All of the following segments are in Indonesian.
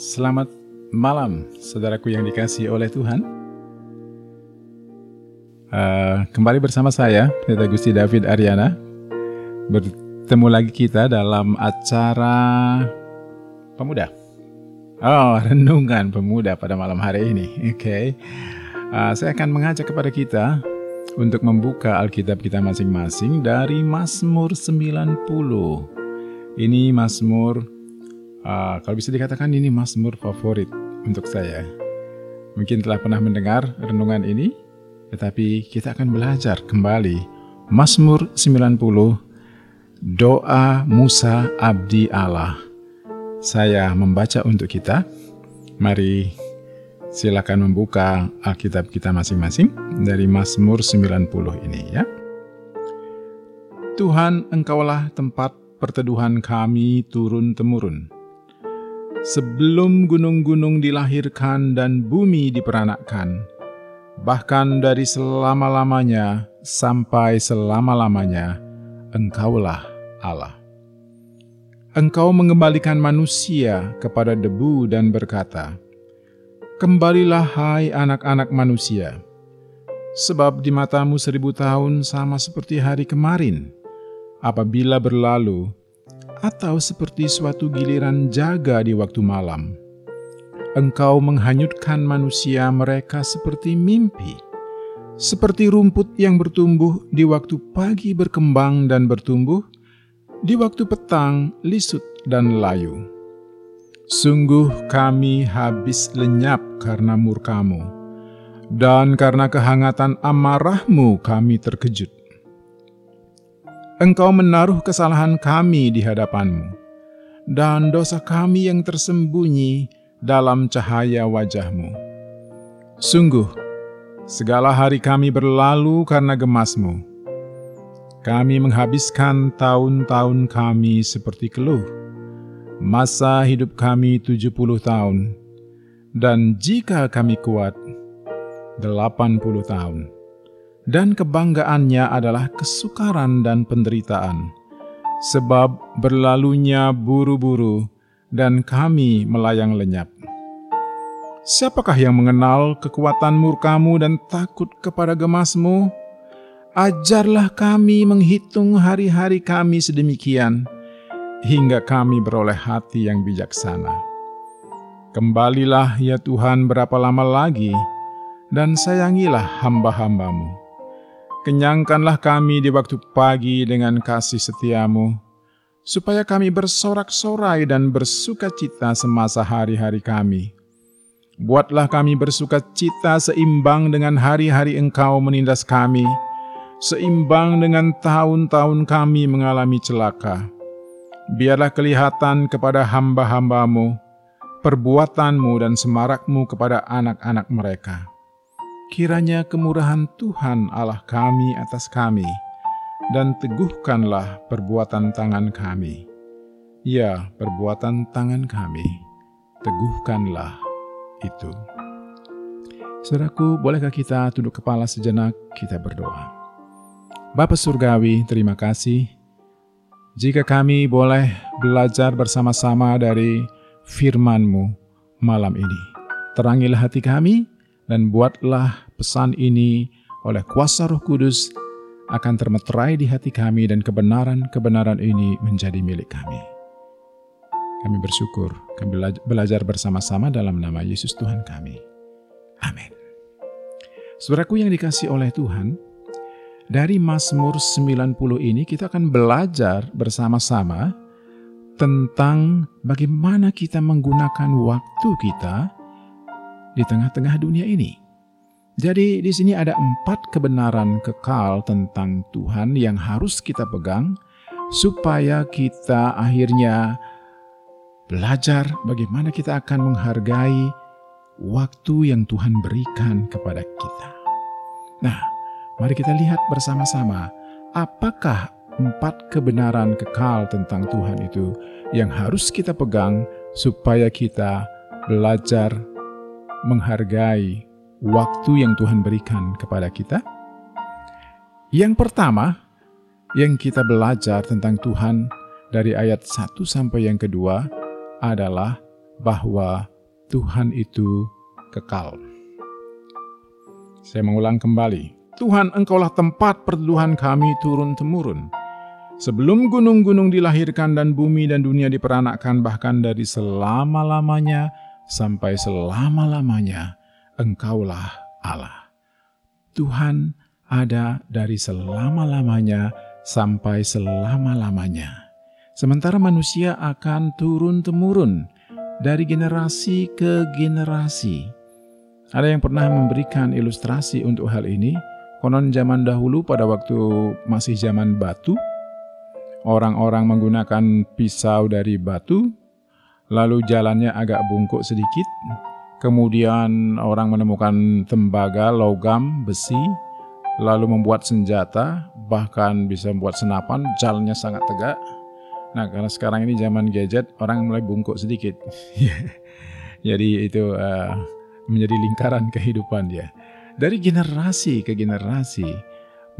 Selamat malam, saudaraku yang dikasih oleh Tuhan. Uh, kembali bersama saya, Pendeta Gusti David Ariana. Bertemu lagi kita dalam acara pemuda. Oh, renungan pemuda pada malam hari ini. Oke, okay. uh, saya akan mengajak kepada kita untuk membuka Alkitab kita masing-masing dari Mazmur 90. Ini Mazmur Uh, kalau bisa dikatakan ini Mazmur favorit untuk saya. Mungkin telah pernah mendengar renungan ini, tetapi kita akan belajar kembali Mazmur 90 Doa Musa Abdi Allah. Saya membaca untuk kita. Mari silakan membuka Alkitab kita masing-masing dari Mazmur 90 ini ya. Tuhan, Engkaulah tempat perteduhan kami turun-temurun sebelum gunung-gunung dilahirkan dan bumi diperanakkan, bahkan dari selama-lamanya sampai selama-lamanya, Engkaulah Allah. Engkau mengembalikan manusia kepada debu dan berkata, Kembalilah hai anak-anak manusia, sebab di matamu seribu tahun sama seperti hari kemarin, apabila berlalu, atau seperti suatu giliran jaga di waktu malam. Engkau menghanyutkan manusia mereka seperti mimpi, seperti rumput yang bertumbuh di waktu pagi berkembang dan bertumbuh, di waktu petang lisut dan layu. Sungguh kami habis lenyap karena murkamu, dan karena kehangatan amarahmu kami terkejut. Engkau menaruh kesalahan kami di hadapanmu, dan dosa kami yang tersembunyi dalam cahaya wajahmu. Sungguh, segala hari kami berlalu karena gemasmu. Kami menghabiskan tahun-tahun kami seperti keluh. Masa hidup kami tujuh puluh tahun, dan jika kami kuat, delapan puluh tahun dan kebanggaannya adalah kesukaran dan penderitaan, sebab berlalunya buru-buru dan kami melayang lenyap. Siapakah yang mengenal kekuatan murkamu dan takut kepada gemasmu? Ajarlah kami menghitung hari-hari kami sedemikian, hingga kami beroleh hati yang bijaksana. Kembalilah ya Tuhan berapa lama lagi, dan sayangilah hamba-hambamu Kenyangkanlah kami di waktu pagi dengan kasih setiamu, supaya kami bersorak-sorai dan bersuka cita semasa hari-hari kami. Buatlah kami bersuka cita seimbang dengan hari-hari engkau menindas kami, seimbang dengan tahun-tahun kami mengalami celaka. Biarlah kelihatan kepada hamba-hambamu, perbuatanmu dan semarakmu kepada anak-anak mereka Kiranya kemurahan Tuhan Allah kami atas kami, dan teguhkanlah perbuatan tangan kami. Ya, perbuatan tangan kami, teguhkanlah itu. Saudaraku, bolehkah kita tunduk kepala sejenak, kita berdoa. Bapa Surgawi, terima kasih jika kami boleh belajar bersama-sama dari firman-Mu malam ini. Terangilah hati kami, dan buatlah pesan ini oleh kuasa roh kudus akan termeterai di hati kami dan kebenaran-kebenaran ini menjadi milik kami. Kami bersyukur, kami belajar bersama-sama dalam nama Yesus Tuhan kami. Amin. Saudaraku yang dikasih oleh Tuhan, dari Mazmur 90 ini kita akan belajar bersama-sama tentang bagaimana kita menggunakan waktu kita di tengah-tengah dunia ini. Jadi di sini ada empat kebenaran kekal tentang Tuhan yang harus kita pegang supaya kita akhirnya belajar bagaimana kita akan menghargai waktu yang Tuhan berikan kepada kita. Nah, mari kita lihat bersama-sama apakah empat kebenaran kekal tentang Tuhan itu yang harus kita pegang supaya kita belajar menghargai waktu yang Tuhan berikan kepada kita? Yang pertama, yang kita belajar tentang Tuhan dari ayat 1 sampai yang kedua adalah bahwa Tuhan itu kekal. Saya mengulang kembali, Tuhan engkaulah tempat perteduhan kami turun-temurun. Sebelum gunung-gunung dilahirkan dan bumi dan dunia diperanakkan bahkan dari selama-lamanya sampai selama-lamanya, engkaulah Allah. Tuhan ada dari selama-lamanya sampai selama-lamanya. Sementara manusia akan turun-temurun dari generasi ke generasi. Ada yang pernah memberikan ilustrasi untuk hal ini. Konon zaman dahulu pada waktu masih zaman batu, Orang-orang menggunakan pisau dari batu, lalu jalannya agak bungkuk sedikit. Kemudian orang menemukan tembaga, logam, besi, lalu membuat senjata, bahkan bisa membuat senapan, jalannya sangat tegak. Nah, karena sekarang ini zaman gadget, orang mulai bungkuk sedikit. Jadi itu uh, menjadi lingkaran kehidupan dia. Dari generasi ke generasi,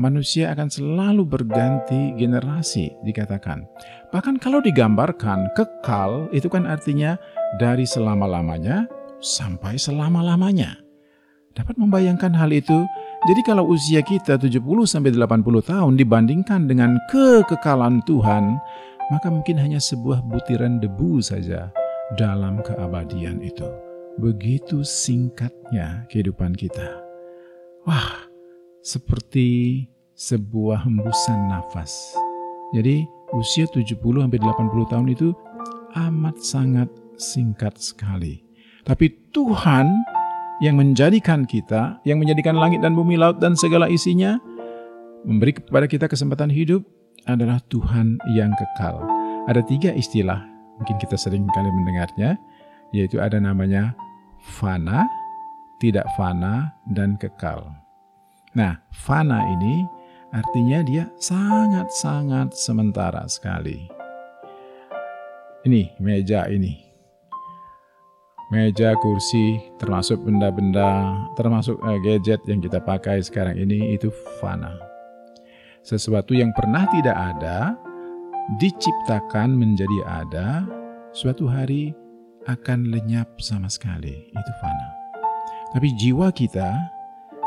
manusia akan selalu berganti generasi dikatakan. Bahkan kalau digambarkan kekal itu kan artinya dari selama-lamanya sampai selama-lamanya. Dapat membayangkan hal itu? Jadi kalau usia kita 70 sampai 80 tahun dibandingkan dengan kekekalan Tuhan, maka mungkin hanya sebuah butiran debu saja dalam keabadian itu. Begitu singkatnya kehidupan kita. Wah, seperti sebuah hembusan nafas. Jadi usia 70 80 tahun itu amat sangat singkat sekali. Tapi Tuhan yang menjadikan kita, yang menjadikan langit dan bumi, laut dan segala isinya, memberi kepada kita kesempatan hidup adalah Tuhan yang kekal. Ada tiga istilah, mungkin kita sering kali mendengarnya, yaitu ada namanya fana, tidak fana, dan kekal. Nah, fana ini artinya dia sangat-sangat sementara sekali. Ini meja ini. Meja, kursi, termasuk benda-benda, termasuk uh, gadget yang kita pakai sekarang ini itu fana. Sesuatu yang pernah tidak ada diciptakan menjadi ada, suatu hari akan lenyap sama sekali. Itu fana. Tapi jiwa kita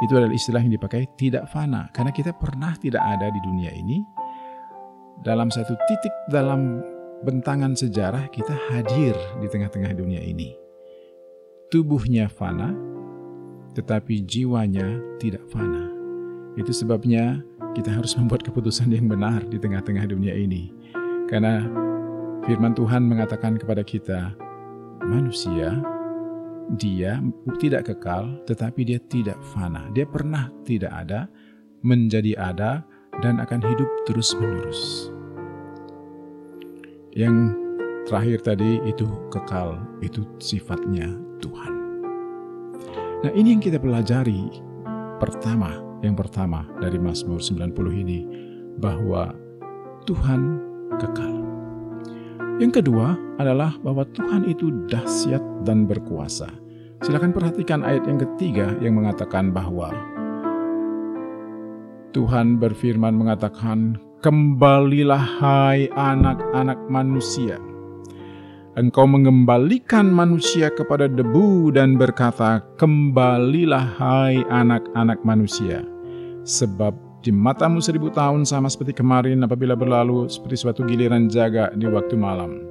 itu adalah istilah yang dipakai tidak fana. Karena kita pernah tidak ada di dunia ini dalam satu titik dalam bentangan sejarah kita hadir di tengah-tengah dunia ini. Tubuhnya fana tetapi jiwanya tidak fana. Itu sebabnya kita harus membuat keputusan yang benar di tengah-tengah dunia ini. Karena firman Tuhan mengatakan kepada kita manusia dia tidak kekal, tetapi dia tidak fana. Dia pernah tidak ada, menjadi ada, dan akan hidup terus-menerus. Yang terakhir tadi itu kekal, itu sifatnya Tuhan. Nah, ini yang kita pelajari pertama, yang pertama dari Mazmur 90 ini bahwa Tuhan kekal. Yang kedua adalah bahwa Tuhan itu dahsyat dan berkuasa. Silakan perhatikan ayat yang ketiga yang mengatakan bahwa Tuhan berfirman mengatakan, "Kembalilah hai anak-anak manusia. Engkau mengembalikan manusia kepada debu dan berkata, Kembalilah hai anak-anak manusia, sebab di matamu seribu tahun sama seperti kemarin apabila berlalu seperti suatu giliran jaga di waktu malam.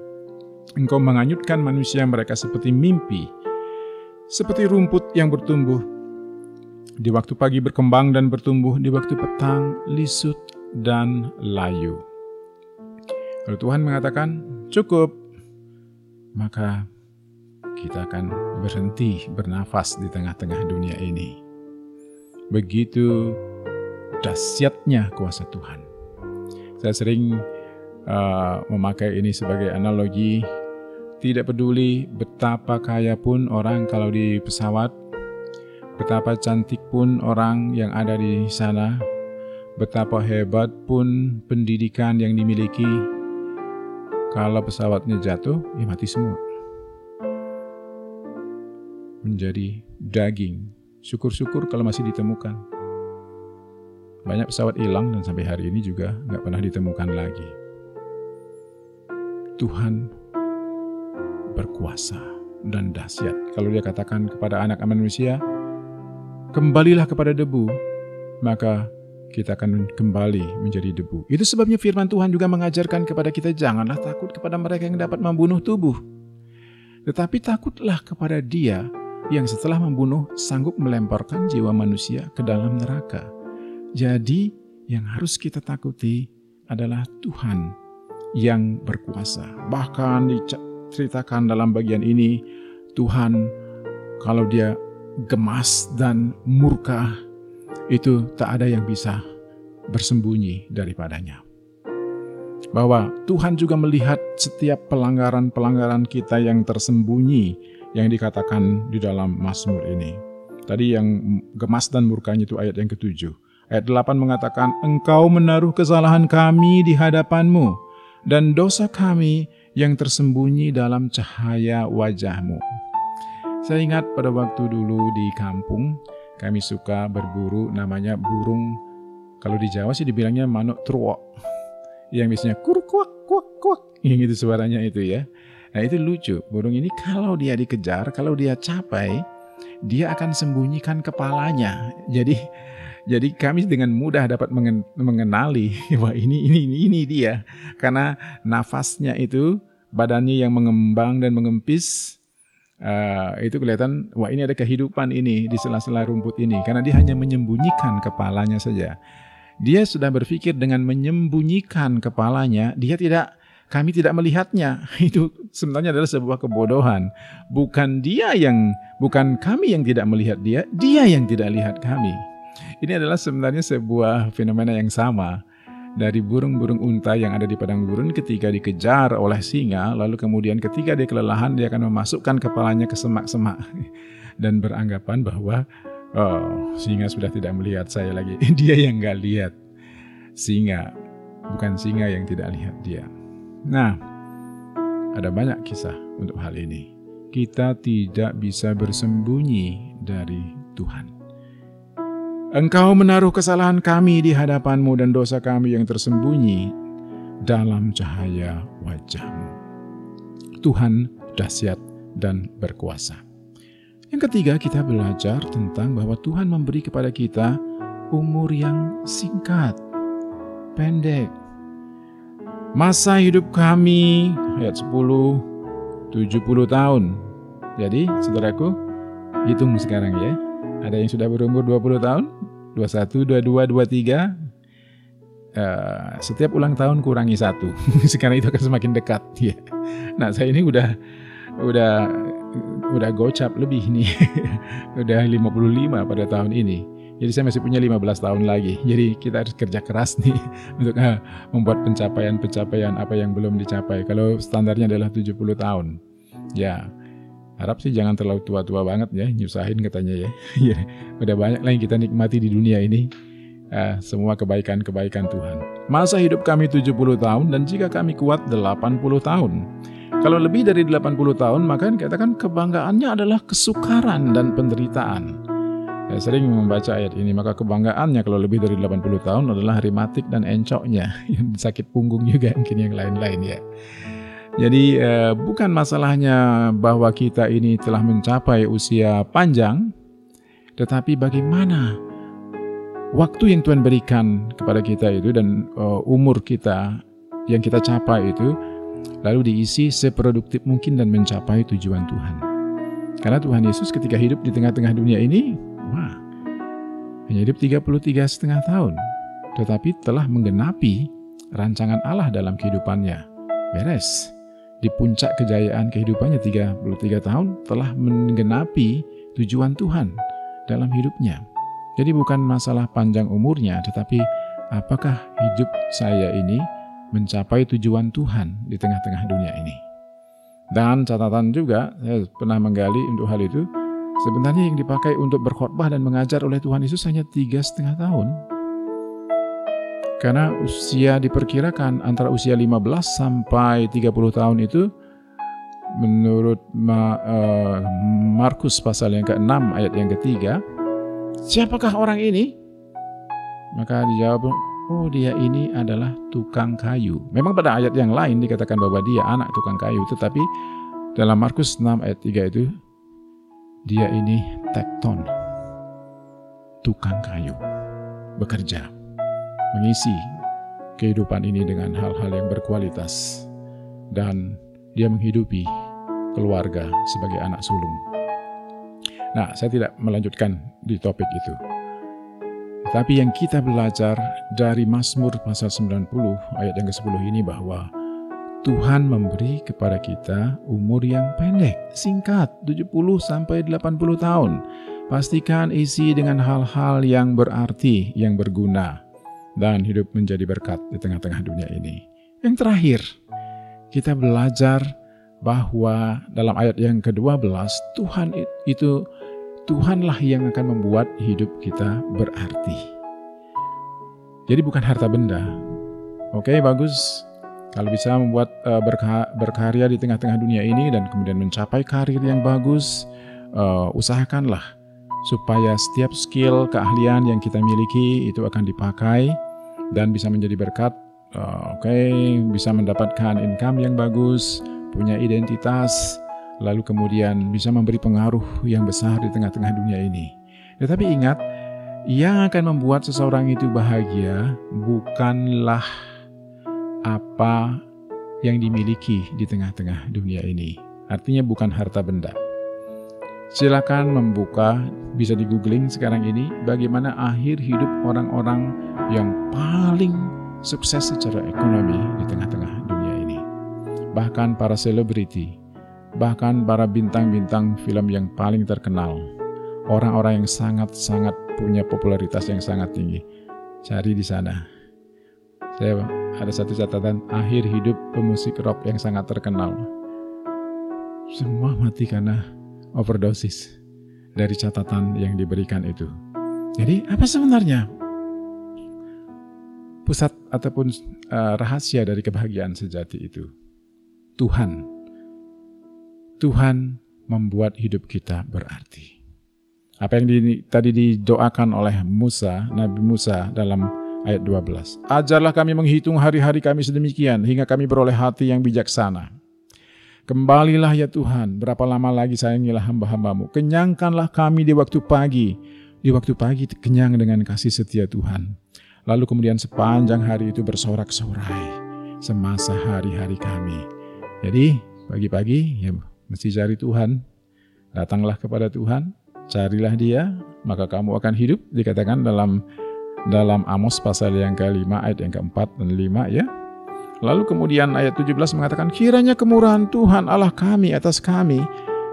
Engkau menganyutkan manusia mereka seperti mimpi, seperti rumput yang bertumbuh. Di waktu pagi berkembang dan bertumbuh, di waktu petang lisut dan layu. Kalau Tuhan mengatakan, cukup, maka kita akan berhenti bernafas di tengah-tengah dunia ini. Begitu dahsyatnya kuasa Tuhan. Saya sering uh, memakai ini sebagai analogi. Tidak peduli betapa kaya pun orang kalau di pesawat, betapa cantik pun orang yang ada di sana, betapa hebat pun pendidikan yang dimiliki, kalau pesawatnya jatuh, ya mati semua. Menjadi daging. Syukur-syukur kalau masih ditemukan. Banyak pesawat hilang dan sampai hari ini juga nggak pernah ditemukan lagi. Tuhan berkuasa dan dahsyat. Kalau dia katakan kepada anak manusia, kembalilah kepada debu, maka kita akan kembali menjadi debu. Itu sebabnya firman Tuhan juga mengajarkan kepada kita janganlah takut kepada mereka yang dapat membunuh tubuh. Tetapi takutlah kepada dia yang setelah membunuh sanggup melemparkan jiwa manusia ke dalam neraka. Jadi yang harus kita takuti adalah Tuhan yang berkuasa. Bahkan diceritakan dalam bagian ini, Tuhan kalau dia gemas dan murka, itu tak ada yang bisa bersembunyi daripadanya. Bahwa Tuhan juga melihat setiap pelanggaran-pelanggaran kita yang tersembunyi yang dikatakan di dalam Mazmur ini. Tadi yang gemas dan murkanya itu ayat yang ketujuh. Ayat 8 mengatakan, Engkau menaruh kesalahan kami di hadapanmu, dan dosa kami yang tersembunyi dalam cahaya wajahmu. Saya ingat pada waktu dulu di kampung, kami suka berburu namanya burung, kalau di Jawa sih dibilangnya manuk truok. Yang biasanya kur kuak kuak kuak, yang itu suaranya itu ya. Nah itu lucu, burung ini kalau dia dikejar, kalau dia capai, dia akan sembunyikan kepalanya. Jadi jadi kami dengan mudah dapat mengenali wah ini ini ini ini dia karena nafasnya itu badannya yang mengembang dan mengempis uh, itu kelihatan wah ini ada kehidupan ini di sela-sela rumput ini karena dia hanya menyembunyikan kepalanya saja. Dia sudah berpikir dengan menyembunyikan kepalanya, dia tidak kami tidak melihatnya. Itu sebenarnya adalah sebuah kebodohan. Bukan dia yang bukan kami yang tidak melihat dia, dia yang tidak lihat kami. Ini adalah sebenarnya sebuah fenomena yang sama dari burung-burung unta yang ada di padang gurun ketika dikejar oleh singa, lalu kemudian ketika dia kelelahan dia akan memasukkan kepalanya ke semak-semak dan beranggapan bahwa oh singa sudah tidak melihat saya lagi. dia yang nggak lihat singa, bukan singa yang tidak lihat dia. Nah, ada banyak kisah untuk hal ini. Kita tidak bisa bersembunyi dari Tuhan. Engkau menaruh kesalahan kami di hadapanmu dan dosa kami yang tersembunyi dalam cahaya wajahmu. Tuhan dahsyat dan berkuasa. Yang ketiga, kita belajar tentang bahwa Tuhan memberi kepada kita umur yang singkat, pendek. Masa hidup kami, ayat 10, 70 tahun. Jadi, saudaraku, hitung sekarang ya ada yang sudah berumur 20 tahun, 21, 22, 23. Uh, setiap ulang tahun kurangi satu, sekarang itu akan semakin dekat. Ya. Nah saya ini udah udah udah gocap lebih nih, udah 55 pada tahun ini. Jadi saya masih punya 15 tahun lagi. Jadi kita harus kerja keras nih untuk uh, membuat pencapaian-pencapaian apa yang belum dicapai. Kalau standarnya adalah 70 tahun. Ya, harap sih jangan terlalu tua-tua banget ya, nyusahin katanya ya. ya udah banyak yang kita nikmati di dunia ini. Uh, semua kebaikan-kebaikan Tuhan. Masa hidup kami 70 tahun dan jika kami kuat 80 tahun. Kalau lebih dari 80 tahun, maka katakan kebanggaannya adalah kesukaran dan penderitaan. Saya sering membaca ayat ini, maka kebanggaannya kalau lebih dari 80 tahun adalah rematik dan encoknya, sakit punggung juga mungkin yang lain-lain ya. Jadi eh, bukan masalahnya bahwa kita ini telah mencapai usia panjang, tetapi bagaimana waktu yang Tuhan berikan kepada kita itu dan uh, umur kita yang kita capai itu lalu diisi seproduktif mungkin dan mencapai tujuan Tuhan. Karena Tuhan Yesus ketika hidup di tengah-tengah dunia ini, wah, hanya hidup 33 setengah tahun, tetapi telah menggenapi rancangan Allah dalam kehidupannya. Beres di puncak kejayaan kehidupannya 33 tahun telah menggenapi tujuan Tuhan dalam hidupnya. Jadi bukan masalah panjang umurnya, tetapi apakah hidup saya ini mencapai tujuan Tuhan di tengah-tengah dunia ini. Dan catatan juga, saya pernah menggali untuk hal itu, sebenarnya yang dipakai untuk berkhotbah dan mengajar oleh Tuhan Yesus hanya tiga setengah tahun karena usia diperkirakan antara usia 15 sampai 30 tahun itu menurut uh, Markus pasal yang ke-6 ayat yang ketiga, siapakah orang ini? Maka dijawab, oh dia ini adalah tukang kayu. Memang pada ayat yang lain dikatakan bahwa dia anak tukang kayu, tetapi Dalam Markus 6 ayat 3 itu, dia ini tekton, tukang kayu, bekerja, mengisi kehidupan ini dengan hal-hal yang berkualitas, dan dia menghidupi keluarga sebagai anak sulung. Nah, saya tidak melanjutkan di topik itu. Tapi yang kita belajar dari Mazmur pasal 90 ayat yang ke-10 ini bahwa Tuhan memberi kepada kita umur yang pendek, singkat, 70 sampai 80 tahun. Pastikan isi dengan hal-hal yang berarti, yang berguna, dan hidup menjadi berkat di tengah-tengah dunia ini. Yang terakhir, kita belajar bahwa dalam ayat yang ke-12 Tuhan itu Tuhanlah yang akan membuat hidup kita berarti. Jadi bukan harta benda. Oke, bagus. Kalau bisa membuat uh, berka berkarya di tengah-tengah dunia ini dan kemudian mencapai karir yang bagus, uh, usahakanlah supaya setiap skill, keahlian yang kita miliki itu akan dipakai dan bisa menjadi berkat. Uh, Oke, okay, bisa mendapatkan income yang bagus, punya identitas, lalu kemudian bisa memberi pengaruh yang besar di tengah-tengah dunia ini. Tetapi ingat, yang akan membuat seseorang itu bahagia bukanlah apa yang dimiliki di tengah-tengah dunia ini. Artinya bukan harta benda. Silakan membuka, bisa di googling sekarang ini, bagaimana akhir hidup orang-orang yang paling sukses secara ekonomi di tengah-tengah dunia ini. Bahkan para selebriti, bahkan para bintang-bintang film yang paling terkenal, orang-orang yang sangat-sangat punya popularitas yang sangat tinggi. Cari di sana. Saya ada satu catatan akhir hidup pemusik rock yang sangat terkenal. Semua mati karena overdosis dari catatan yang diberikan itu. Jadi apa sebenarnya pusat ataupun uh, rahasia dari kebahagiaan sejati itu? Tuhan Tuhan membuat hidup kita berarti. Apa yang di, tadi didoakan oleh Musa, Nabi Musa dalam ayat 12. Ajarlah kami menghitung hari-hari kami sedemikian hingga kami beroleh hati yang bijaksana. Kembalilah ya Tuhan, berapa lama lagi sayangilah hamba-hambamu. Kenyangkanlah kami di waktu pagi. Di waktu pagi kenyang dengan kasih setia Tuhan. Lalu kemudian sepanjang hari itu bersorak-sorai semasa hari-hari kami. Jadi pagi-pagi ya mesti cari Tuhan. Datanglah kepada Tuhan, carilah dia, maka kamu akan hidup. Dikatakan dalam dalam Amos pasal yang kelima ayat yang keempat dan lima ya. Lalu kemudian ayat 17 mengatakan, Kiranya kemurahan Tuhan Allah kami atas kami,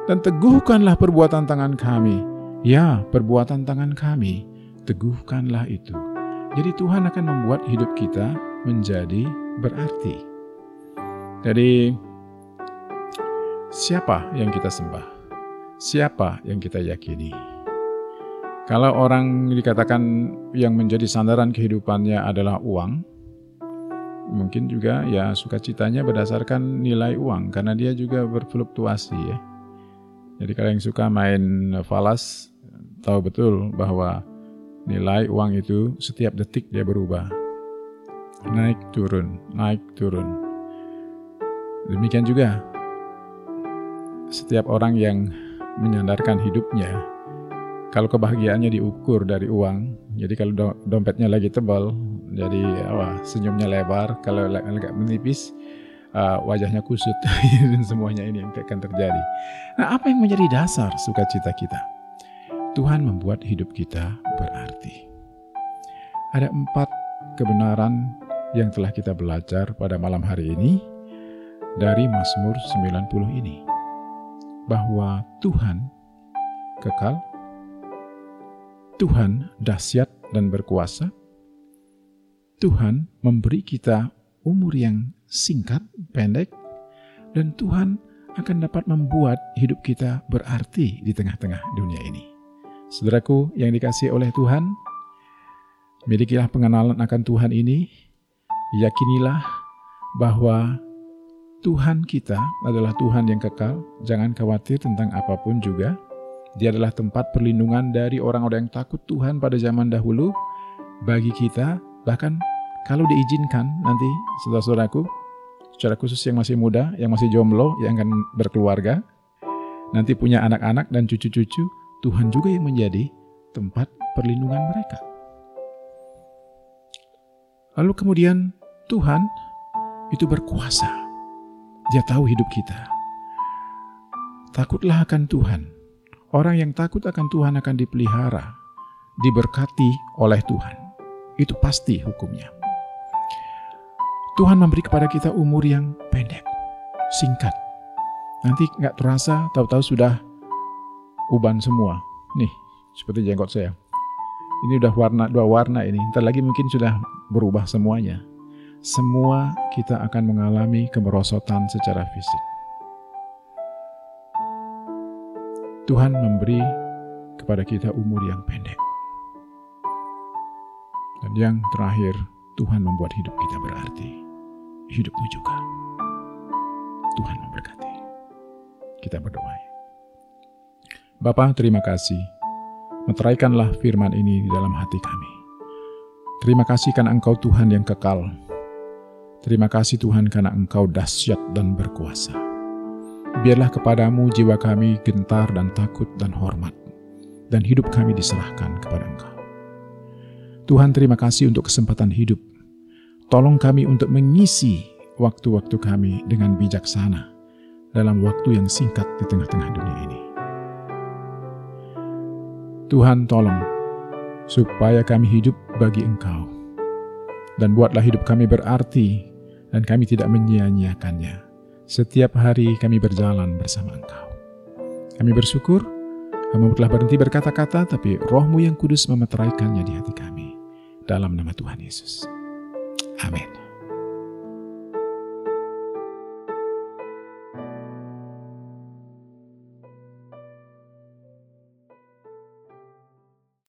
dan teguhkanlah perbuatan tangan kami. Ya, perbuatan tangan kami, teguhkanlah itu. Jadi Tuhan akan membuat hidup kita menjadi berarti. Jadi siapa yang kita sembah? Siapa yang kita yakini? Kalau orang dikatakan yang menjadi sandaran kehidupannya adalah uang, mungkin juga ya sukacitanya berdasarkan nilai uang karena dia juga berfluktuasi ya. Jadi kalau yang suka main falas tahu betul bahwa nilai uang itu setiap detik dia berubah. Naik turun, naik turun. Demikian juga setiap orang yang menyandarkan hidupnya, kalau kebahagiaannya diukur dari uang, jadi kalau do dompetnya lagi tebal, jadi apa, senyumnya lebar, kalau agak menipis, uh, wajahnya kusut, dan semuanya ini yang akan terjadi. Nah, apa yang menjadi dasar sukacita kita? Tuhan membuat hidup kita berarti. Ada empat kebenaran yang telah kita belajar pada malam hari ini dari Mazmur 90 ini bahwa Tuhan kekal, Tuhan dahsyat dan berkuasa, Tuhan memberi kita umur yang singkat, pendek, dan Tuhan akan dapat membuat hidup kita berarti di tengah-tengah dunia ini. Saudaraku yang dikasih oleh Tuhan, milikilah pengenalan akan Tuhan ini, yakinilah bahwa Tuhan kita adalah Tuhan yang kekal, jangan khawatir tentang apa pun juga. Dia adalah tempat perlindungan dari orang-orang yang takut Tuhan pada zaman dahulu. Bagi kita, bahkan kalau diizinkan nanti, saudara-saudaraku, secara khusus yang masih muda, yang masih jomblo, yang akan berkeluarga, nanti punya anak-anak dan cucu-cucu, Tuhan juga yang menjadi tempat perlindungan mereka. Lalu kemudian Tuhan itu berkuasa. Dia tahu hidup kita. Takutlah akan Tuhan. Orang yang takut akan Tuhan akan dipelihara, diberkati oleh Tuhan. Itu pasti hukumnya. Tuhan memberi kepada kita umur yang pendek, singkat. Nanti nggak terasa, tahu-tahu sudah uban semua. Nih, seperti jenggot saya. Ini udah warna dua warna ini. Ntar lagi mungkin sudah berubah semuanya. Semua kita akan mengalami kemerosotan secara fisik. Tuhan memberi kepada kita umur yang pendek. Dan yang terakhir, Tuhan membuat hidup kita berarti hidupmu juga. Tuhan memberkati. Kita berdoa. Bapa, terima kasih. Meteraikanlah firman ini di dalam hati kami. Terima kasih karena Engkau Tuhan yang kekal. Terima kasih Tuhan karena Engkau dahsyat dan berkuasa. Biarlah kepadamu jiwa kami gentar dan takut dan hormat, dan hidup kami diserahkan kepada Engkau. Tuhan terima kasih untuk kesempatan hidup Tolong kami untuk mengisi waktu-waktu kami dengan bijaksana dalam waktu yang singkat di tengah-tengah dunia ini. Tuhan tolong supaya kami hidup bagi Engkau dan buatlah hidup kami berarti dan kami tidak menyia-nyiakannya. Setiap hari kami berjalan bersama Engkau. Kami bersyukur kami telah berhenti berkata-kata, tapi rohmu yang kudus memeteraikannya di hati kami. Dalam nama Tuhan Yesus. Amén.